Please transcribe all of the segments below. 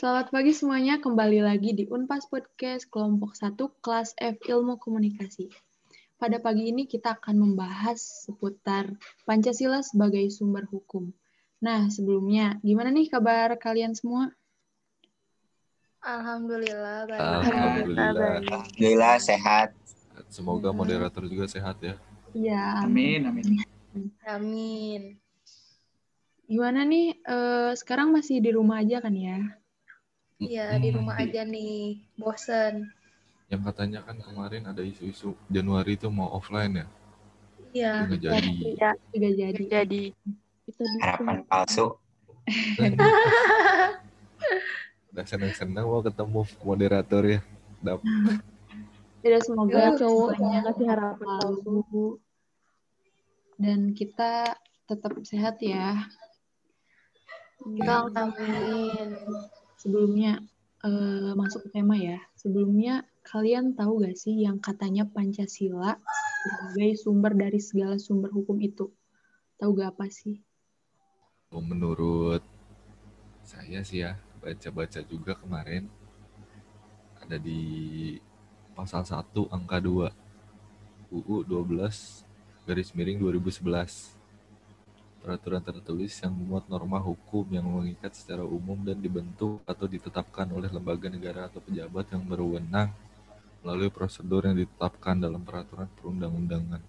Selamat pagi semuanya, kembali lagi di Unpas Podcast kelompok 1 kelas F Ilmu Komunikasi. Pada pagi ini kita akan membahas seputar Pancasila sebagai sumber hukum. Nah, sebelumnya, gimana nih kabar kalian semua? Alhamdulillah baik. Alhamdulillah. Alhamdulillah sehat. Semoga moderator juga sehat ya. Iya, Amin, amin. Amin. Gimana nih, eh, sekarang masih di rumah aja kan ya? Iya di Hmm. rumah aja nih, bosen. Yang katanya kan kemarin ada isu-isu Januari itu mau offline ya. Iya. Nggak jadi. Tidak jadi. jadi Itu di- Harapan palsu. Udah senang-senang mau ketemu moderator ya. Dap. Tidak semoga Ya, semuanya kasih harapan palsu. Dan kita tetap sehat ya. Kita Amin. Sebelumnya eh, masuk ke tema ya. Sebelumnya kalian tahu gak sih yang katanya Pancasila sebagai sumber dari segala sumber hukum itu? Tahu gak apa sih? Oh, Menurut saya sih ya, baca-baca juga kemarin ada di pasal 1 angka 2 UU 12 garis miring 2011 peraturan tertulis yang memuat norma hukum yang mengikat secara umum dan dibentuk atau ditetapkan oleh lembaga negara atau pejabat yang berwenang melalui prosedur yang ditetapkan dalam peraturan perundang-undangan.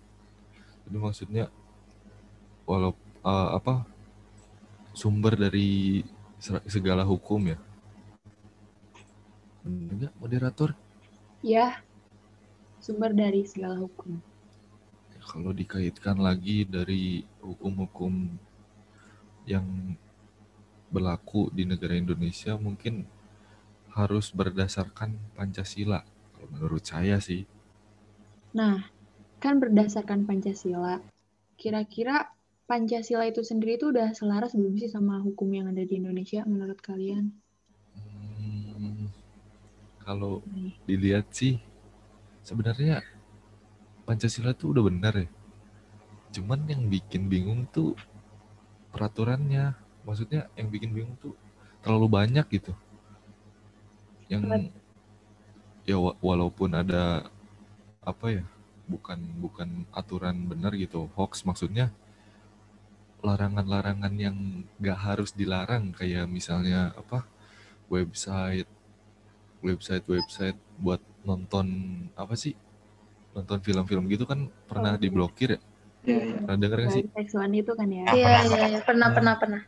Jadi maksudnya walau eh, apa sumber dari segala hukum ya. Benar moderator? Ya, sumber dari segala hukum. Kalau dikaitkan lagi dari hukum-hukum yang berlaku di negara Indonesia mungkin harus berdasarkan Pancasila. Kalau menurut saya sih, Nah, kan berdasarkan Pancasila, kira-kira Pancasila itu sendiri itu udah selaras belum sih sama hukum yang ada di Indonesia menurut kalian? hmm, kalau dilihat sih sebenarnya Pancasila tuh udah benar ya. Cuman yang bikin bingung tuh peraturannya. Maksudnya yang bikin bingung tuh terlalu banyak gitu. Yang ya wa- walaupun ada apa ya bukan bukan aturan benar gitu hoax maksudnya larangan-larangan yang gak harus dilarang kayak misalnya apa website website website buat nonton apa sih nonton film-film gitu kan pernah Oh, diblokir ya Iya, iya. pernah dengar gak sih Dari seksual itu kan ya? Ah, Iya, pernah, iya, iya. Pernah, pernah, pernah.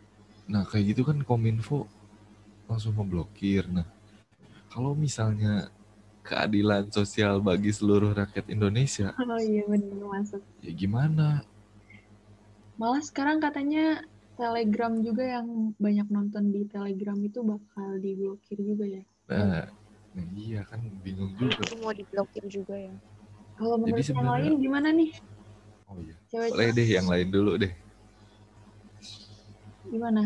nah kayak gitu kan kominfo langsung memblokir nah kalau misalnya keadilan sosial bagi seluruh rakyat Indonesia Oh iya benar masuk. ya gimana Malah sekarang katanya Telegram juga yang banyak nonton di Telegram itu bakal diblokir juga ya. nah, nah iya kan bingung juga itu mau diblokir juga ya Kalau Jadi menurut yang sebenarnya- lain gimana nih? oh iya Cewek boleh deh yang lain dulu deh gimana?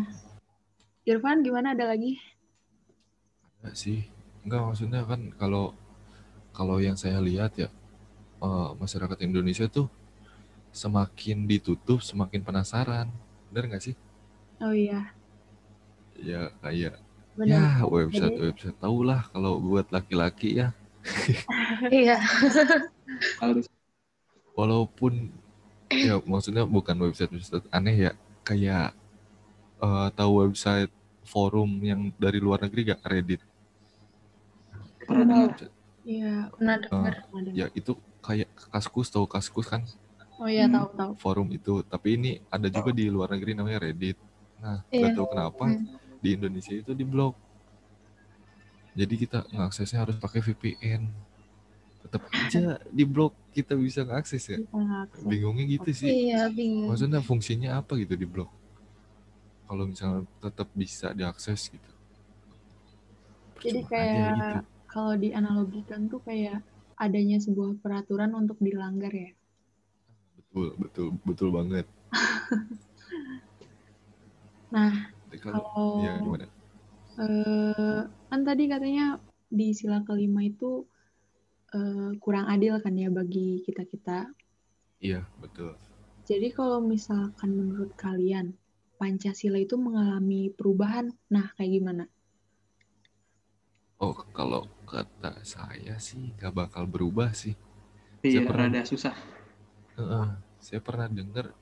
Irfan gimana ada lagi? Enggak sih enggak maksudnya kan kalau kalau yang saya lihat ya eh, masyarakat Indonesia tuh semakin ditutup semakin penasaran bener nggak sih Oh iya, ya kayak benar. ya website website tau lah kalau buat laki-laki ya Iya. walaupun ya maksudnya bukan website website aneh ya kayak eh, tahu website forum yang dari luar negeri gak Reddit Pernah. Iya, Pernah dengar. pernah dengar. ya itu kayak kaskus tahu kaskus kan Oh iya, Hmm. tahu tahu. forum itu tapi ini ada juga di luar negeri namanya Reddit nah Iya. nggak tahu kenapa Hmm. di Indonesia itu di blok jadi kita ngaksesnya harus pakai VPN tetap aja di blok kita bisa ngakses ya ngakses. bingungnya gitu sih Iya, bingung. maksudnya fungsinya apa gitu di blok kalau misalnya tetap bisa diakses gitu Jadi kayak gitu. kalau dianalogikan tuh kayak adanya sebuah peraturan untuk dilanggar ya. betul betul betul banget Nah, kalau kalau ya gimana eh, kan tadi katanya di sila kelima itu eh, kurang adil kan ya bagi kita-kita. iya betul Jadi kalau misalkan menurut kalian Pancasila itu mengalami perubahan, nah kayak gimana? Oh, kalau kata saya sih gak bakal berubah sih. Iya, Saya pernah- rada susah. Heeh, saya pernah dengar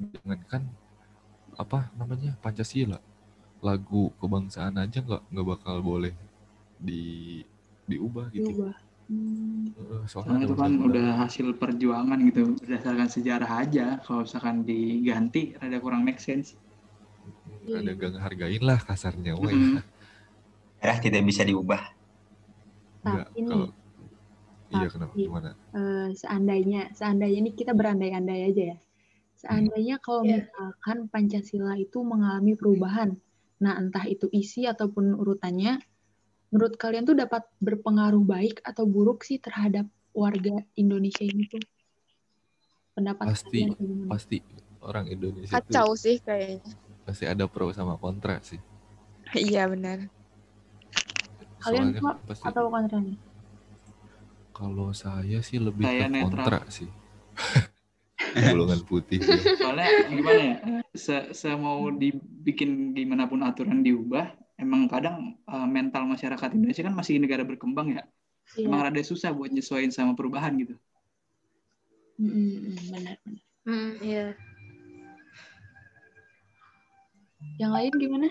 jangankan apa namanya Pancasila lagu kebangsaan aja nggak nggak bakal boleh di diubah gitu. Diubah. Hmm. Soalnya itu kan undang-undang. udah hasil perjuangan gitu, berdasarkan sejarah aja. Kalau misalkan diganti, rada kurang make sense. ada gak ngehargain lah kasarnya weh. Mm-mm. Merah tidak bisa diubah. Enggak Tapi kalau iya kenapa gimana? eh, seandainya, seandainya ini kita berandai-andai aja ya. Seandainya kalau Iya. misalkan Pancasila itu mengalami perubahan, nah entah itu isi ataupun urutannya, menurut kalian tuh dapat berpengaruh baik atau buruk sih terhadap warga Indonesia ini tuh? Pendapat Pasti pasti orang Indonesia Kacau tuh sih kayaknya. pasti ada pro sama kontra sih. Iya benar. Kalian pro pasti atau kontra nih? kalau saya sih lebih Saya ke netral. kontra sih. Golongan putih sih. Soalnya gimana ya, se, se mau dibikin gimana pun aturan diubah, emang kadang uh, mental masyarakat Indonesia kan masih negara berkembang ya. Emang Iya, rada susah buat nyesuaiin sama perubahan gitu. Mm, mm, mm, benar benar. Hmm, iya. Yang lain gimana?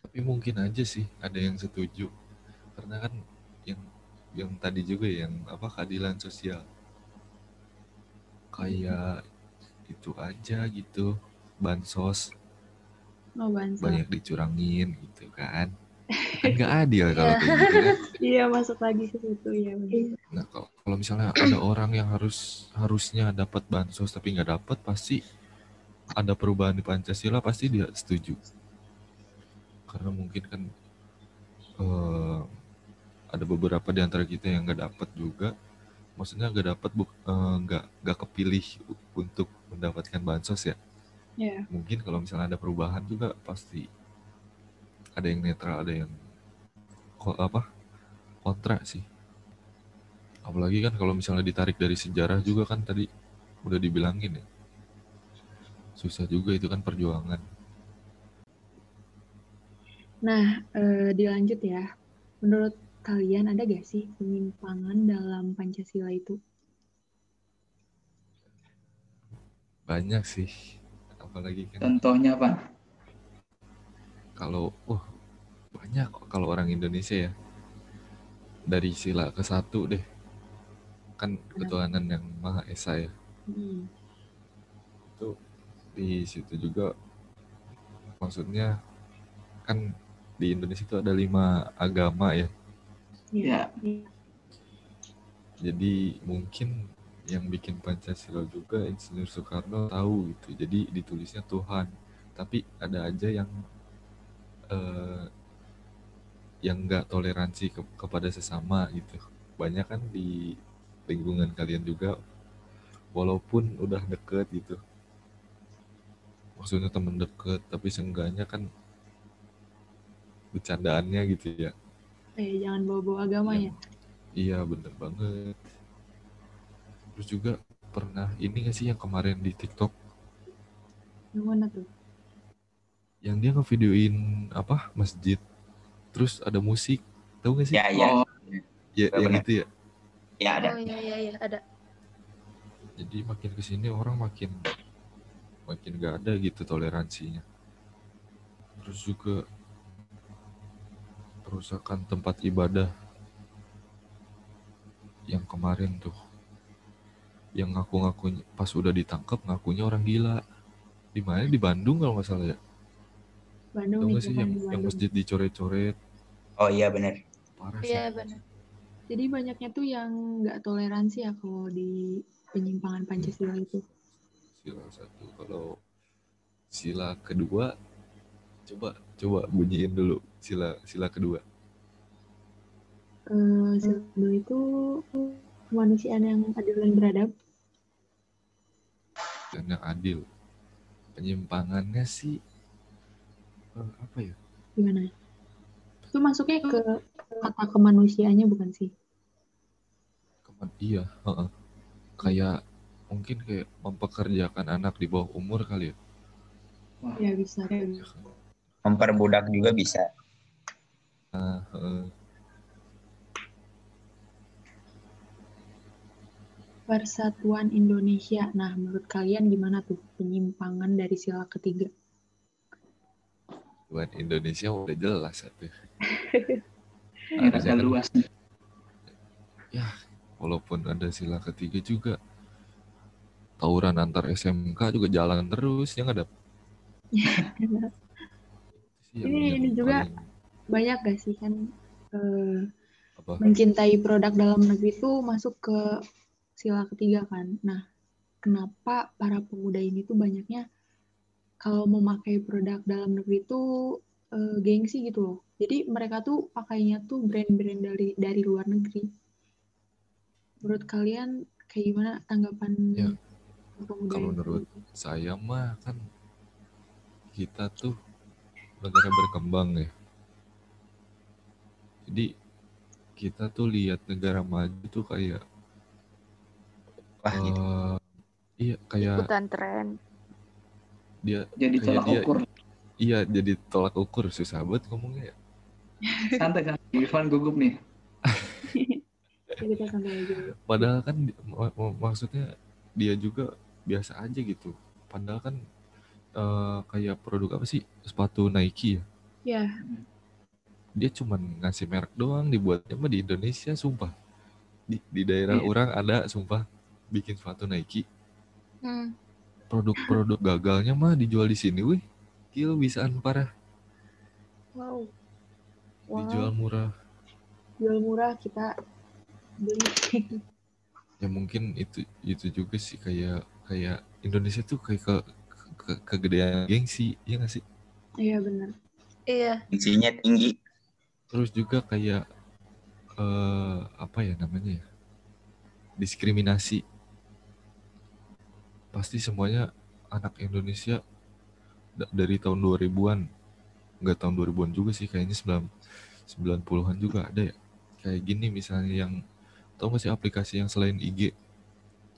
Tapi mungkin aja sih ada yang setuju. Karena kan yang yang tadi juga ya, yang apa keadilan sosial. Kayak itu aja gitu. Bansos Oh, banyak dicurangin gitu kan. Kan nggak adil kalau kayak gitu kan. Iya, masuk lagi ke situ ya. Nah, kalau, kalau misalnya ada orang yang harus harusnya dapat bansos tapi nggak dapat, pasti ada perubahan di Pancasila, pasti dia setuju. Karena mungkin kan eh, ada beberapa di antara kita yang nggak dapat juga. Maksudnya nggak dapat eh, nggak nggak kepilih untuk mendapatkan bansos ya. Iya. Mungkin kalau misalnya ada perubahan juga pasti ada yang netral, ada yang ko- apa kontra sih. Apalagi kan kalau misalnya ditarik dari sejarah juga kan tadi udah dibilangin ya. Susah juga itu kan perjuangan. Nah, eh, dilanjut ya. Menurut kalian ada gak sih penyimpangan dalam Pancasila itu? Banyak sih. Apalagi kan Contohnya apa? kalau wah banyak kok kalau orang Indonesia ya. Dari sila ke satu deh. Kan ketuhanan yang Maha Esa ya. Hmm. Itu di situ juga maksudnya kan di Indonesia itu ada lima agama ya. Ya, Jadi mungkin yang bikin Pancasila juga Insinyur Soekarno tahu gitu. Jadi ditulisnya Tuhan. Tapi ada aja yang eh, yang nggak toleransi ke- kepada sesama gitu. Banyak kan di lingkungan kalian juga walaupun udah deket gitu. Maksudnya temen deket tapi seenggaknya kan bercandaannya gitu ya. Eh, jangan bawa-bawa agama ya. Yang- Iya bener banget. Terus juga pernah ini gak sih yang kemarin di TikTok Yang mana tuh? yang dia ngevideoin apa masjid terus ada musik tahu gak sih? Ya, ya. Oh, Ya, yang itu ya. Ya ada. Oh iya iya iya ada. Jadi makin ke sini orang makin makin gak ada gitu toleransinya. Terus juga perusakan tempat ibadah yang kemarin tuh yang ngaku-ngaku pas udah ditangkap ngakunya orang gila di mana di Bandung kalau nggak salah ya Bandung nggak sih yang yang masjid dicoret-coret Oh iya benar. parah sih Iya benar. Jadi banyaknya tuh yang nggak toleransi ya kalau di penyimpangan Pancasila itu. sila satu kalau sila kedua coba coba bunyiin dulu sila sila kedua Eh, sila itu kemanusiaan yang adil dan beradab. Dan yang adil penyimpangannya sih eh, apa ya Gimana? Itu masuknya ke kata kemanusiaannya bukan sih? Kemen iya heeh. kayak mungkin kayak mempekerjakan anak di bawah umur kali ya Ya bisa. Ya kan? Memperbudak juga bisa. Nah, heeh. Persatuan Indonesia. Nah, menurut kalian gimana tuh penyimpangan dari sila ketiga? buat Indonesia udah jelas satu. Ini Harusnya kan- luas nih. Walaupun ada sila ketiga juga tawuran antar SMK juga jalan terus ya nggak ada. Sih yang- Ini- yang ini juga paling- Banyak gak sih kan eh, apa? mencintai produk dalam negeri itu masuk ke sila ketiga kan. Nah, kenapa para pemuda ini tuh banyaknya kalau memakai produk dalam negeri itu eh, gengsi gitu loh. Jadi mereka tuh pakainya tuh brand-brand dari dari luar negeri. Menurut kalian kayak gimana tanggapan Ya, pemuda kalau itu? menurut saya mah kan kita tuh negara berkembang ya. Jadi kita tuh lihat negara maju tuh kayak Wah, gitu. eh, iya kayak ikutan tren. dia Jadi tolak dia ukur. iya jadi tolak ukur susah banget ngomongnya ya. Santai kan. Irfan gugup nih. Padahal kan mak- mak- maksudnya dia juga biasa aja gitu. Padahal kan eh, kayak produk apa sih sepatu Nike ya. Ya, Dia cuman ngasih merek doang dibuatnya mah di Indonesia sumpah. Di, di daerah Iya. orang ada sumpah bikin sepatu Nike. Hmm. Produk-produk gagalnya mah dijual di sini wih. Gila bisaan parah. Wow. Dijual murah. jual murah kita beli. Ya mungkin itu itu juga sih kayak kayak Indonesia tuh kayak ke, ke, kegedean gengsi, ya nggak sih? Iya benar. Iya. Fungsinya tinggi. Terus juga kayak eh apa ya namanya ya? Diskriminasi. Pasti semuanya anak Indonesia da- dari tahun 2000-an. Enggak tahun 2000-an juga sih, kayaknya 9 90-an juga ada ya. Kayak gini misalnya yang tau gak sih aplikasi yang selain IG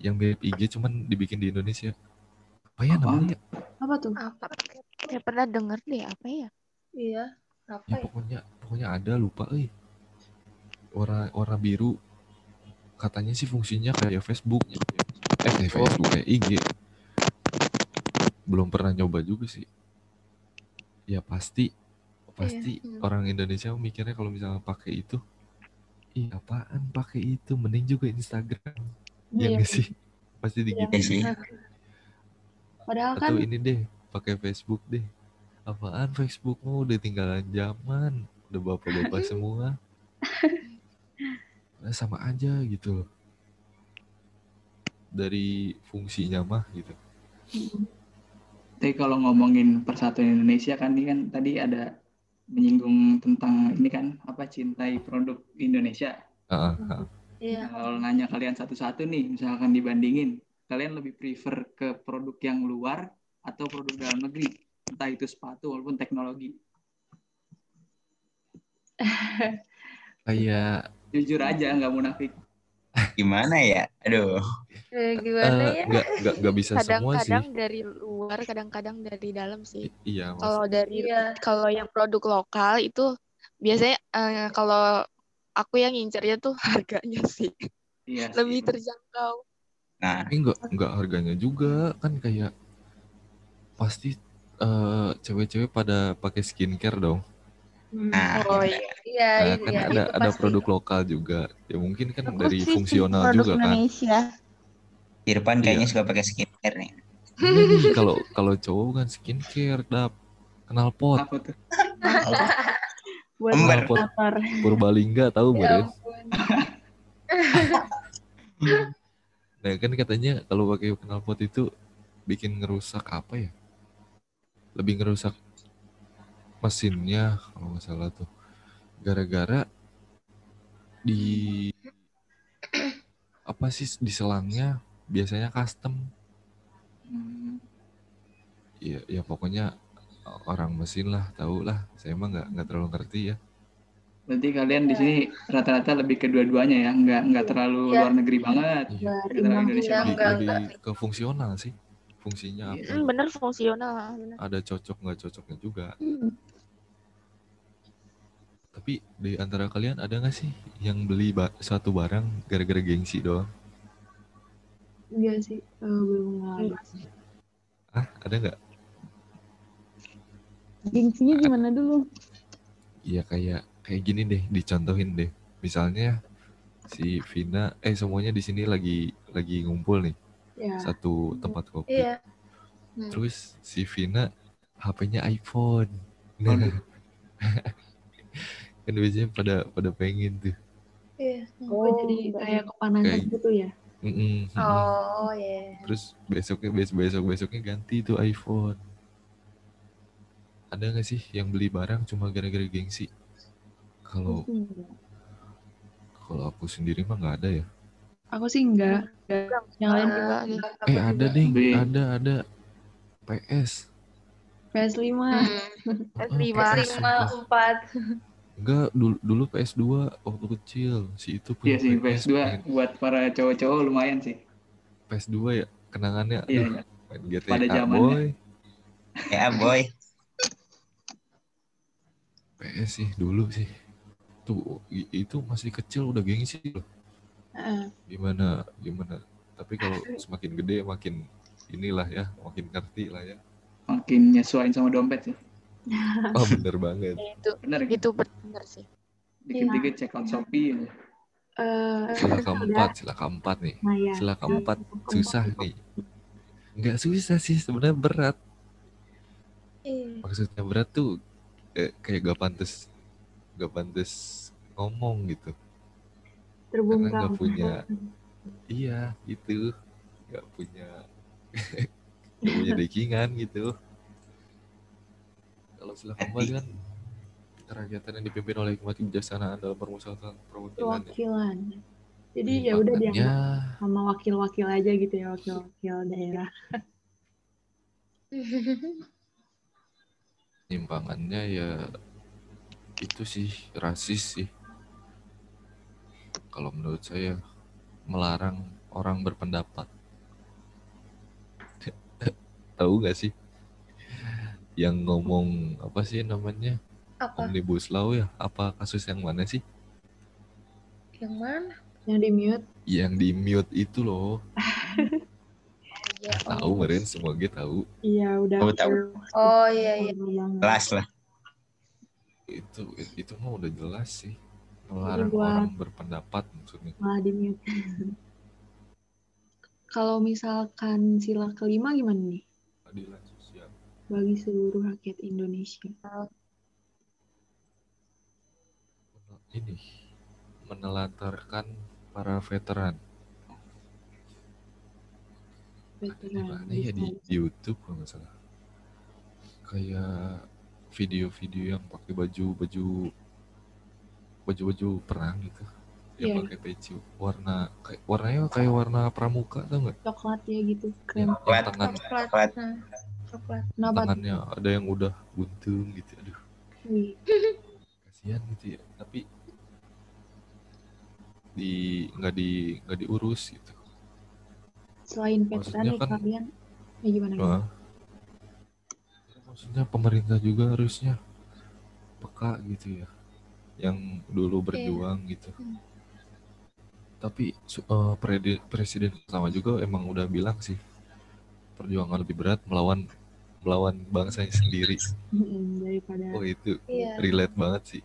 yang mirip IG cuman dibikin di Indonesia. Apa ya namanya? Apa tuh? Apa? Ya pernah denger deh apa ya? Iya. Apa Ya ya? pokoknya pokoknya ada lupa euy. Warna warna biru katanya sih fungsinya kayak Facebook. Eh kayak Facebook kayak IG. Belum pernah nyoba juga sih. Ya pasti pasti hmm. orang Indonesia mikirnya kalau misalnya pakai itu Ih apaan pakai itu mending juga Instagram ya Iya. nggak sih pasti Iya. digitu Ya sih. Padahal kan atau ini deh pakai Facebook deh apaan Facebook mau udah tinggalan zaman udah bapak-bapak semua Nah, sama aja gitu loh dari fungsinya mah gitu Tapi kalau ngomongin persatuan Indonesia kan ini kan tadi ada menyinggung tentang ini kan apa cintai produk Indonesia. Nah, kalau nanya kalian satu-satu nih, misalkan dibandingin, kalian lebih prefer ke produk yang luar atau produk dalam negeri? Entah itu sepatu walaupun teknologi. kayak Jujur aja, nggak munafik. Gimana ya? Aduh. Eh, gimana eh, ya? nggak nggak nggak bisa semua sih Kadang-kadang dari luar, kadang-kadang dari dalam sih. I- iya mas Kalau dari Iya. kalau yang produk lokal itu biasanya eh, kalau aku yang ngincernya tuh harganya sih Iya. lebih terjangkau. Nah, tapi nggak nggak harganya juga kan kayak pasti cewek-cewek pada pakai skincare dong hmm, nah, Oh iya. Iya. Iya, Nah, itu kan ya, ada itu ada pasti. produk lokal juga ya mungkin kan Aku dari sih fungsional produk juga kan Indonesia. Irfan kayaknya Iya. suka pakai skincare nih. Iya kalau kalau cowok kan skincare dap kenal pot Apa tuh? buat Ember. motor. Purbalingga tahu Ya. Nah kan katanya kalau pakai knalpot itu bikin ngerusak apa ya? Lebih ngerusak mesinnya kalau nggak salah tuh. Gara-gara di apa sih di selangnya biasanya custom. Hmm, Ya, ya pokoknya orang mesin lah tahu lah. Saya mah nggak nggak terlalu ngerti ya. Berarti kalian di sini rata-rata lebih ke dua-duanya ya, nggak nggak terlalu Iya. luar negeri banget. Iya. Nggak terlalu. Indonesia Iya, Lebih, banget. lebih ke fungsional sih. Fungsinya apa? Hmm, bener fungsional. bener. Ada cocok nggak cocoknya juga. Hmm. Tapi di antara kalian ada nggak sih yang beli ba- suatu barang gara-gara gengsi doang? Enggak sih, eh, belum ngalamin. Ah, ada nggak? Gengsinya gimana dulu? Iya kayak kayak gini deh, dicontohin deh. Misalnya si Vina, eh semuanya di sini lagi lagi ngumpul nih Ya, satu tempat kopi. Iya. Hmm. Terus si Vina HP-nya iPhone. Nah. kan biasanya pada pada pengen tuh. Iya. oh, jadi kayak kepanasan Kayak- gitu ya? Mm-mm, mm-mm. Oh, iya. Terus besoknya besok besok besoknya ganti tuh iPhone. Ada nggak sih yang beli barang cuma gara-gara gengsi? Kalau kalau aku sendiri mah nggak ada ya. Aku sih enggak. Yang lain Enggak gimana? deh. Eh ada ding, Beli. ada ada PS. PS5. Hmm. Heeh, S5. PS, sumpah. 5, 4. Enggak, dulu, dulu PS2 waktu kecil. Si itu punya Iya sih, PS, PS2 main buat para cowok-cowok lumayan sih. PS2 ya, kenangannya. Iya, aduh, iya. main GTA Pada zamannya. boy. Ya boy. PS sih dulu sih. Tuh, itu masih kecil udah gengsi loh. Heeh. Gimana, gimana. Tapi kalau semakin gede makin inilah ya, makin ngerti lah ya. Makin nyesuaiin sama dompet sih. Oh bener banget. Itu Bener kan? itu benar sih. Dikit-dikit check out Shopee. ya. Eh, Sila keempat, sila keempat nih. Nah ya. Sila keempat susah nih. Nggak susah sih, sebenarnya berat. Iya. Maksudnya berat tuh eh, kayak gak pantas, gak pantas ngomong gitu. Terbungkam. Karena nggak punya- Iya, gitu. Gak punya, gak punya backingan gitu. Kalau sila keempat kan kerakyatan yang dipimpin oleh hikmat kebijaksanaan dalam permusyawaratan perwakilan. ya. Perwakilan. Jadi ya udah dianggap sama wakil-wakil aja gitu ya, wakil-wakil daerah. nyimpangannya ya itu sih rasis sih kalau menurut saya melarang orang berpendapat tahu gak sih yang ngomong apa sih namanya Apa? omnibus law ya apa kasus yang mana sih Yang mana? Yang di mute. yang di mute itu loh Ya, tahu meren semua gitu tahu Iya udah. Tahu, tahu. Oh, iya, iya. Kelas lah. itu itu mah udah jelas sih melarang buat- orang berpendapat maksudnya Malah di mute. Kalau misalkan sila kelima gimana nih? sosial Bagi seluruh rakyat Indonesia. ini menelantarkan para veteran di Veteran. mana ya di, di YouTube kalau nggak salah kayak video-video yang pakai baju baju baju baju perang gitu yang Iya. pakai peci warna kayak warnanya kayak warna pramuka tau nggak Coklat ya gitu. Krem. Coklat. tangan Coklat. Coklat. Coklat. Kenapa? tangannya ada yang udah buntung gitu aduh kasihan gitu ya tapi di nggak di nggak diurus gitu Selain veteran kan- kalian. Ya gimana? Nah, ya maksudnya pemerintah juga harusnya peka gitu ya, yang dulu berjuang gitu. Hmm. Tapi su- eh, predi- presiden sama juga emang udah bilang sih perjuangan lebih berat melawan melawan bangsanya sendiri. Daripada Oh itu Iya. relate banget sih.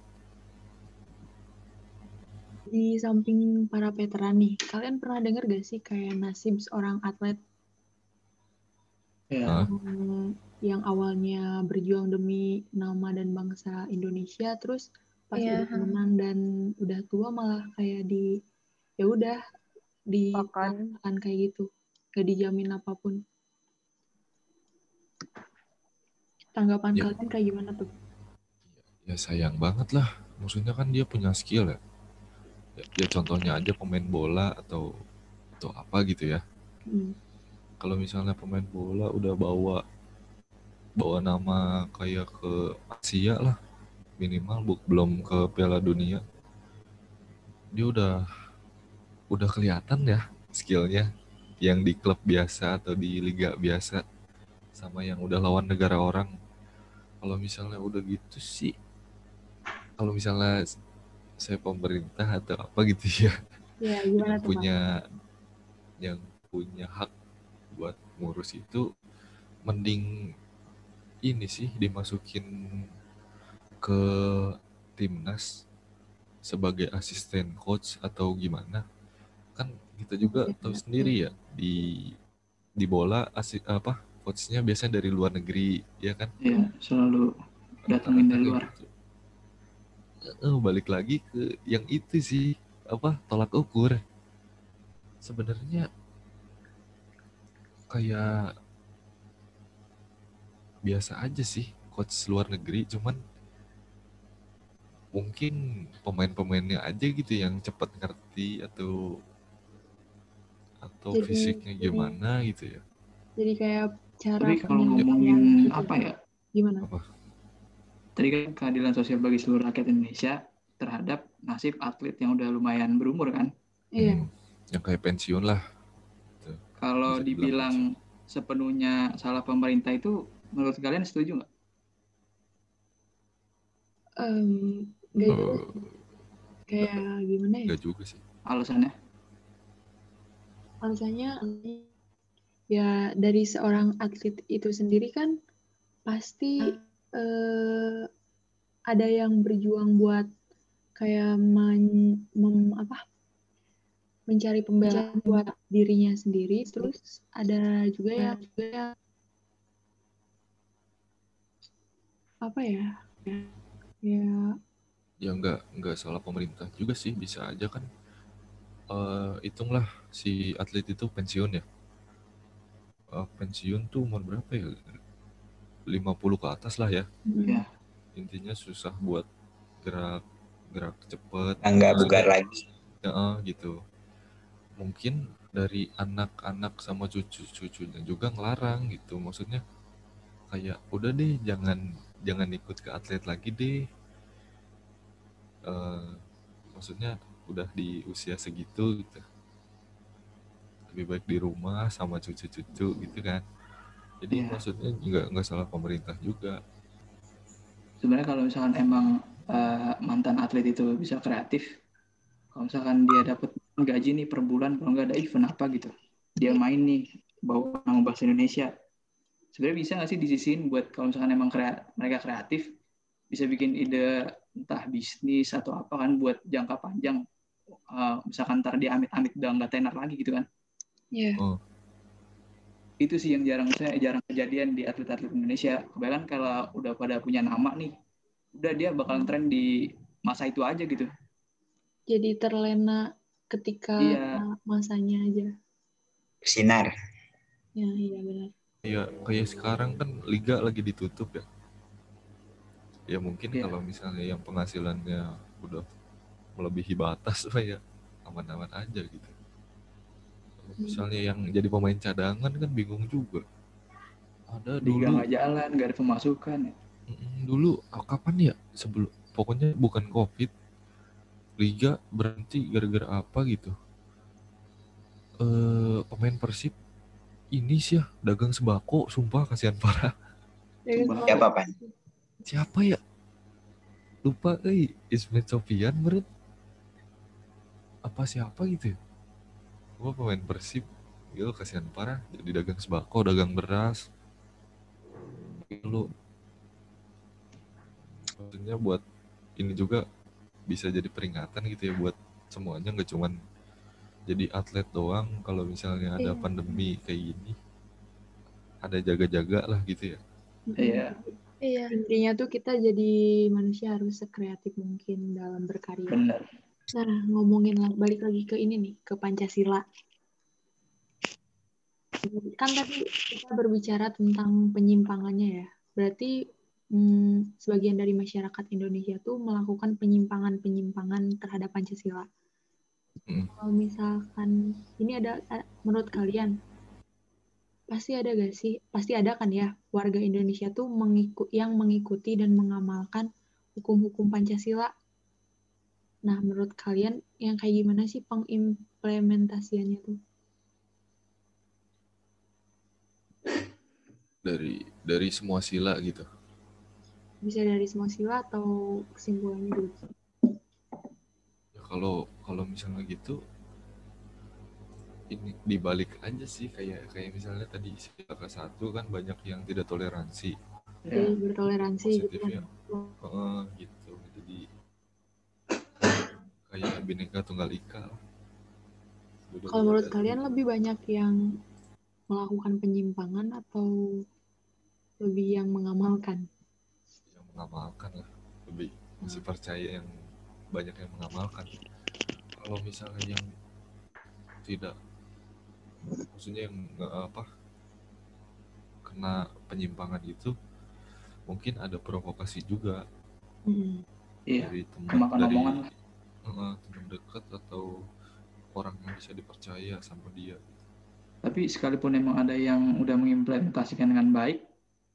di samping para veteran nih, kalian pernah dengar gak sih kayak nasib seorang atlet Ya. Hah? eh, yang awalnya berjuang demi nama dan bangsa Indonesia, terus pas Iya, udah menang dan udah tua malah kayak di ya udah di Bahkan kan kayak gitu, gak dijamin apa pun. Tanggapan Ya. kalian kayak gimana tuh? Ya sayang banget lah. Maksudnya kan dia punya skill ya. Ya, ya contohnya aja pemain bola atau atau apa gitu ya. Hmm. kalau misalnya pemain bola udah bawa bawa nama kayak ke Asia lah minimal bu, belum ke Piala Dunia dia udah udah kelihatan ya skillnya yang di klub biasa atau di liga biasa sama yang udah lawan negara orang kalau misalnya udah gitu sih kalau misalnya saya pemerintah atau apa gitu ya Ya, gimana yang punya yang punya hak buat ngurus itu mending ini sih dimasukin ke timnas sebagai asisten coach atau gimana kan kita juga Iya, tahu iya. sendiri ya di di bola asi, apa coachnya biasanya dari luar negeri ya kan? Ya selalu datangin dari luar. Gitu. Eh, balik lagi ke yang itu sih apa tolak ukur. Sebenarnya kayak biasa aja sih coach luar negeri cuman mungkin pemain-pemainnya aja gitu yang cepat ngerti atau atau Jadi- fisiknya jadi- gimana gitu ya. Jadi kayak cara tapi kalau ngomongin gitu. apa ya Gimana? apa tadi kan keadilan sosial bagi seluruh rakyat Indonesia terhadap nasib atlet yang udah lumayan berumur kan Iya. Hmm, yang kayak pensiun lah kalau Bisa dibilang dibilang sepenuhnya salah pemerintah itu menurut kalian setuju nggak juga Eh, sih. kayak gimana ya? enggak juga sih alasannya Alasannya ya dari seorang atlet itu sendiri kan pasti eh, ada yang berjuang buat kayak men- mem- apa? Mencari pembelaan buat dirinya sendiri. Terus ada juga yang juga yang apa ya? Ya. Ya nggak nggak salah pemerintah juga sih bisa aja kan. Eh hitunglah si atlet itu pensiun ya Eh, pensiun tuh umur berapa ya? 50 ke atas lah ya. Ya. intinya susah buat gerak gerak cepet. Nah, nggak Maksudnya, bugar lagi. ya, gitu. Mungkin dari anak-anak sama cucu-cucunya juga ngelarang gitu. Maksudnya kayak udah deh jangan jangan ikut ke atlet lagi deh. Eh, maksudnya udah di usia segitu gitu lebih baik di rumah sama cucu-cucu gitu kan. Jadi Iya. maksudnya nggak nggak salah pemerintah juga. Sebenarnya kalau misalkan emang eh, mantan atlet itu bisa kreatif kalau misalkan dia dapat gaji nih per bulan kalau nggak ada event apa gitu. Dia main nih bawa nama bahasa Indonesia. Sebenarnya bisa nggak sih disisiin buat kalau misalkan emang krea- mereka kreatif bisa bikin ide entah bisnis atau apa kan buat jangka panjang Eh, misalkan ntar dia amit-amit udah nggak tenar lagi gitu kan ya itu sih yang jarang saya jarang kejadian di atlet-atlet Indonesia. Kebanyakan kalau udah pada punya nama nih, udah dia bakalan tren di masa itu aja gitu. jadi terlena ketika Iya. masanya aja Bersinar. ya iya benar ya kayak sekarang kan liga lagi ditutup ya ya mungkin Iya. kalau misalnya yang penghasilannya udah melebihi batas ya aman-aman aja gitu misalnya yang jadi pemain cadangan kan bingung juga. Ada Liga dulu nggak jalan, nggak ada pemasukan. ya. Dulu ah, kapan ya? Sebelum pokoknya bukan covid. Liga berhenti gara-gara apa gitu? Eh pemain persib ini sih ya dagang sembako sumpah kasihan parah. Siapa, siapa ya? Lupa eh Ismet Sofian menurut. Apa siapa gitu ya gua pemain persib Gila kasihan parah jadi dagang sembako dagang beras lu maksudnya buat ini juga bisa jadi peringatan gitu ya buat semuanya nggak cuman jadi atlet doang kalau misalnya ada Iya. pandemi kayak gini ada jaga-jaga lah gitu ya Iya. Iya. intinya tuh kita jadi manusia harus sekreatif mungkin dalam berkarya Bener. Nah, ngomongin la- balik lagi ke ini nih, ke Pancasila. Kan tadi kita berbicara tentang penyimpangannya ya. Berarti hmm, sebagian dari masyarakat Indonesia tuh melakukan penyimpangan-penyimpangan terhadap Pancasila. Mm. Kalau misalkan ini ada menurut kalian pasti ada gak sih? Pasti ada kan ya warga Indonesia tuh mengiku, yang mengikuti dan mengamalkan hukum-hukum Pancasila. Nah, menurut kalian yang kayak gimana sih pengimplementasiannya tuh? dari dari semua sila gitu Bisa dari semua sila atau kesimpulannya dulu? Ya kalau kalau misalnya gitu ini dibalik aja sih kayak kayak misalnya tadi sila ke satu kan banyak yang tidak toleransi Ya. Bertoleransi gitu kan. Heeh, gitu kayak bineka tunggal ika Kalau menurut dari- kalian lebih banyak yang melakukan penyimpangan atau lebih yang mengamalkan? yang mengamalkan lah lebih masih percaya yang banyak yang mengamalkan kalau misalnya yang tidak maksudnya yang nggak apa kena penyimpangan itu mungkin ada provokasi juga Mm. Iya. dari teman Kemakan dari omongan Heeh, teman dekat atau orang yang bisa dipercaya sama dia Tapi sekalipun emang ada yang udah mengimplementasikan dengan baik,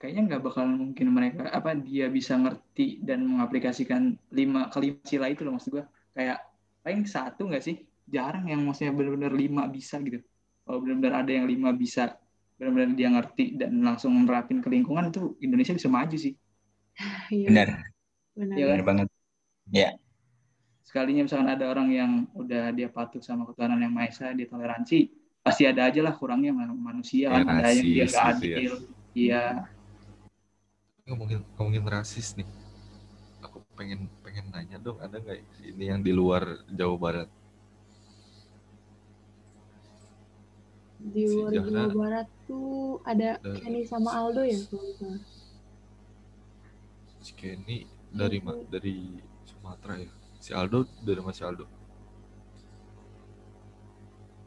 kayaknya nggak bakalan mungkin mereka apa dia bisa ngerti dan mengaplikasikan lima kelima sila itu loh maksud gua. Kayak paling satu nggak sih? Jarang yang maksudnya benar-benar lima bisa gitu. Kalau benar-benar ada yang lima bisa benar-benar dia ngerti dan langsung menerapin ke lingkungan itu Indonesia bisa maju sih. Iya, Benar, benar. Iya kan? benar banget. Sekalinya misalkan ada orang yang udah dia patuh sama ketuhanan yang Maha Esa, dia toleransi, pasti ada aja lah kurangnya man- manusia Ya, kan, ada yang dia nggak gitu ya. adil. Iya, ngomongin ngomongin rasis nih. Aku pengen pengen nanya dong ada nggak ini yang di luar Jawa Barat? Di luar Sejarah. Jawa Barat tuh ada Ada- Kenny sama Aldo ya kalau si Kenny dari ma- dari Sumatera ya si Aldo dari mana si Aldo?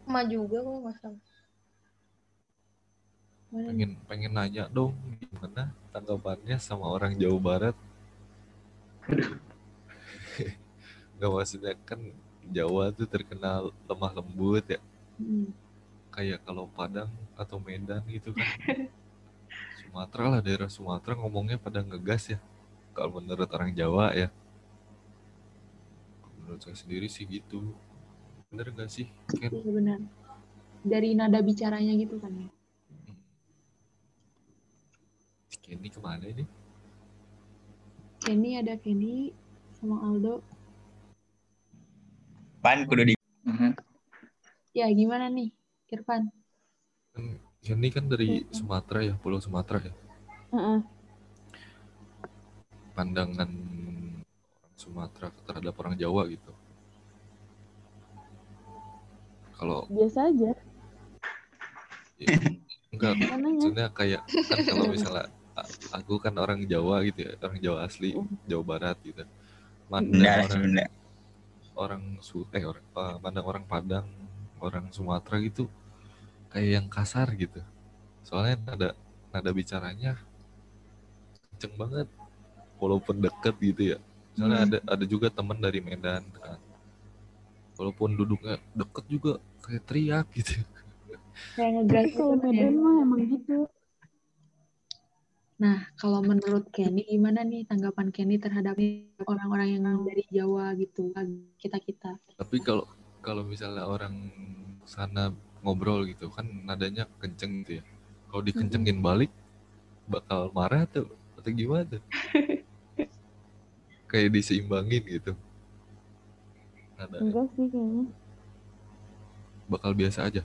Sama juga kok nggak salah. Mana? Nih? pengen pengen nanya dong gimana tanggapannya sama orang Jawa Barat? Nggak maksudnya kan Jawa tuh terkenal lemah lembut ya. Mm. kayak kalau Padang atau Medan gitu kan. Sumatera lah daerah Sumatera ngomongnya pada ngegas ya. Kalau menurut orang Jawa ya menurut saya sendiri sih gitu bener gak sih Ken? Iya benar. Dari nada bicaranya gitu kan ya. Kenny ke mana ini Kenny ada Kenny sama Aldo. Pan kudu di Mhm. Ya gimana nih, Irfan? kan Kenny kan dari Sumatera ya Pulau Sumatera ya Heeh. pandangan Sumatera terhadap orang Jawa gitu. Kalau biasa aja. Ya, enggak maksudnya kayak kan kalau misalnya aku kan orang Jawa gitu ya orang Jawa asli Jawa Barat gitu. Mandang sih orang benar. orang su eh orang eh, mandang orang Padang orang Sumatera gitu kayak yang kasar gitu. Soalnya nada nada bicaranya kenceng banget walaupun deket gitu ya misalnya Hmm. ada ada juga teman dari Medan kan. Walaupun duduknya deket juga kayak teriak gitu. Kayak ngegas kalau gitu kan ya. Medan mah emang gitu. Nah, kalau menurut Kenny gimana nih tanggapan Kenny terhadap orang-orang yang dari Jawa gitu, kita-kita? tapi kalau kalau misalnya orang sana ngobrol gitu kan nadanya kenceng gitu ya. Kalau dikencengin balik bakal marah tuh. Atau gimana tuh kayak diseimbangin gitu. Nada enggak sih kayaknya. Bakal biasa aja.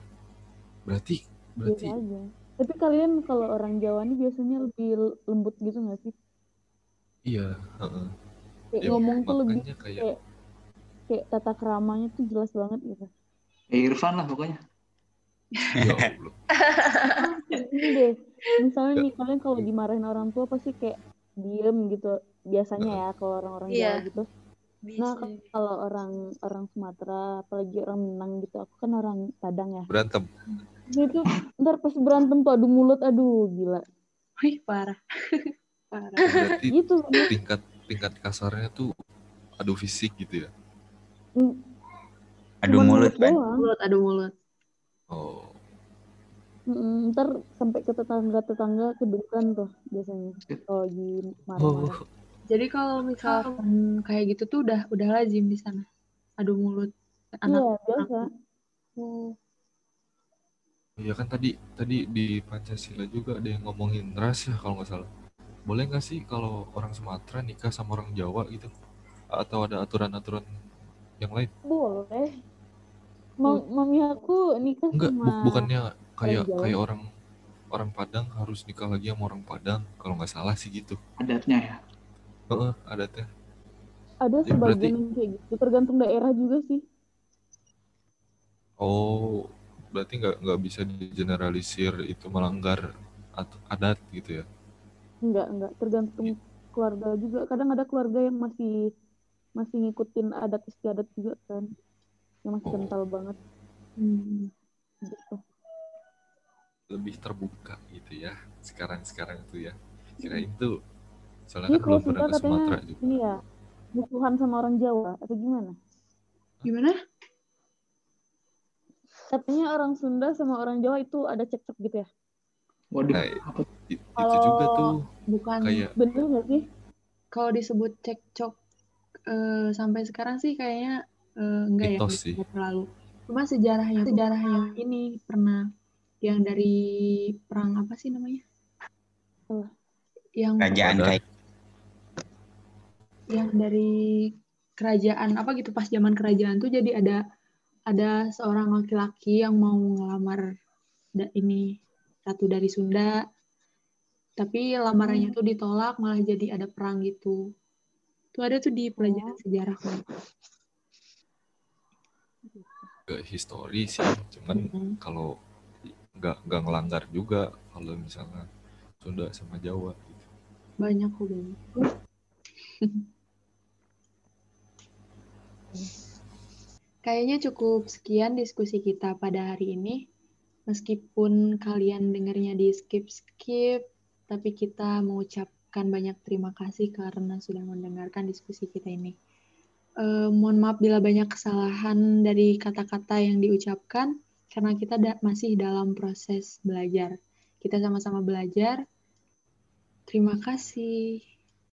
Berarti berarti biasa aja. Tapi kalian kalau orang Jawa nih biasanya lebih lembut gitu nggak sih? Iya heeh. kayak Ya, ngomong tuh lebih kayak kayak kayak tata keramanya tuh jelas banget gitu. Ya Irfan lah pokoknya. ya Allah. Ini deh. Misalnya nih kalian kalau dimarahin orang tua pasti kayak diem gitu biasanya ya kalau orang-orang Iya. Jawa gitu nah kalau orang orang Sumatera apalagi orang Minang gitu aku kan orang Padang ya berantem Nah, itu ntar pas berantem tuh adu mulut aduh gila Wih, parah. parah. berarti gitu tingkat tingkat kasarnya tuh adu fisik gitu ya Mm, Aduh cuman mulut, Pan. doang. Mulut, adu mulut. oh Mm, ntar sampai ke tetangga-tetangga kedengeran tuh biasanya kalau lagi marah-marah. oh Jadi kalau misalkan kayak gitu tuh udah udah lazim di sana. Adu mulut. Iya Anak. biasa. Oh, Iya kan tadi tadi di Pancasila juga ada yang ngomongin ras ya kalau nggak salah. boleh nggak sih kalau orang Sumatera nikah sama orang Jawa gitu? Atau ada aturan-aturan yang lain? Boleh. Mam- mami aku nikah Enggak, sama bu- bukannya kayak Jawa. kayak orang orang Padang harus nikah lagi sama orang Padang kalau nggak salah sih gitu. Adatnya ya. Heeh, adatnya. ada Ya, sebagian berarti- yang kayak gitu tergantung daerah juga sih. Oh, berarti nggak nggak bisa digeneralisir itu melanggar at- adat gitu ya? Enggak, enggak tergantung keluarga juga. Kadang ada keluarga yang masih masih ngikutin adat istiadat juga kan. Yang masih Oh. kental banget Hmm. gitu. Lebih terbuka gitu ya. Sekarang-sekarang itu ya. Kirain tuh soalnya Ini kan kalau belum pernah ke Sumatera juga. ini ya musuhan sama orang Jawa atau gimana? Gimana? Katanya orang Sunda sama orang Jawa itu ada cekcok gitu ya? Waduh, Nah, apa itu Kalau- juga tuh Bukan kayak Bener nggak sih? kalau disebut cekcok eh, sampai sekarang sih kayaknya eh, enggak ya, Mitos sih. terlalu. Cuma sejarahnya sejarahnya ini pernah yang dari perang apa sih namanya? Apa? Yang Kerajaan kayak yang dari kerajaan apa gitu pas zaman kerajaan tuh jadi ada ada seorang laki-laki yang mau ngelamar da- ini ratu dari Sunda tapi lamarannya tuh ditolak malah jadi ada perang gitu tuh ada tuh di pelajaran sejarah kan ke histori sih. Cuman Mm-mm. kalau nggak nggak ngelanggar juga kalau misalnya Sunda sama Jawa gitu. banyak kok banyak Kayaknya cukup sekian diskusi kita pada hari ini. Meskipun kalian dengarnya di skip-skip, tapi kita mengucapkan banyak terima kasih karena sudah mendengarkan diskusi kita ini. Eh, mohon maaf bila banyak kesalahan dari kata-kata yang diucapkan, karena kita da- masih dalam proses belajar. Kita sama-sama belajar. Terima kasih.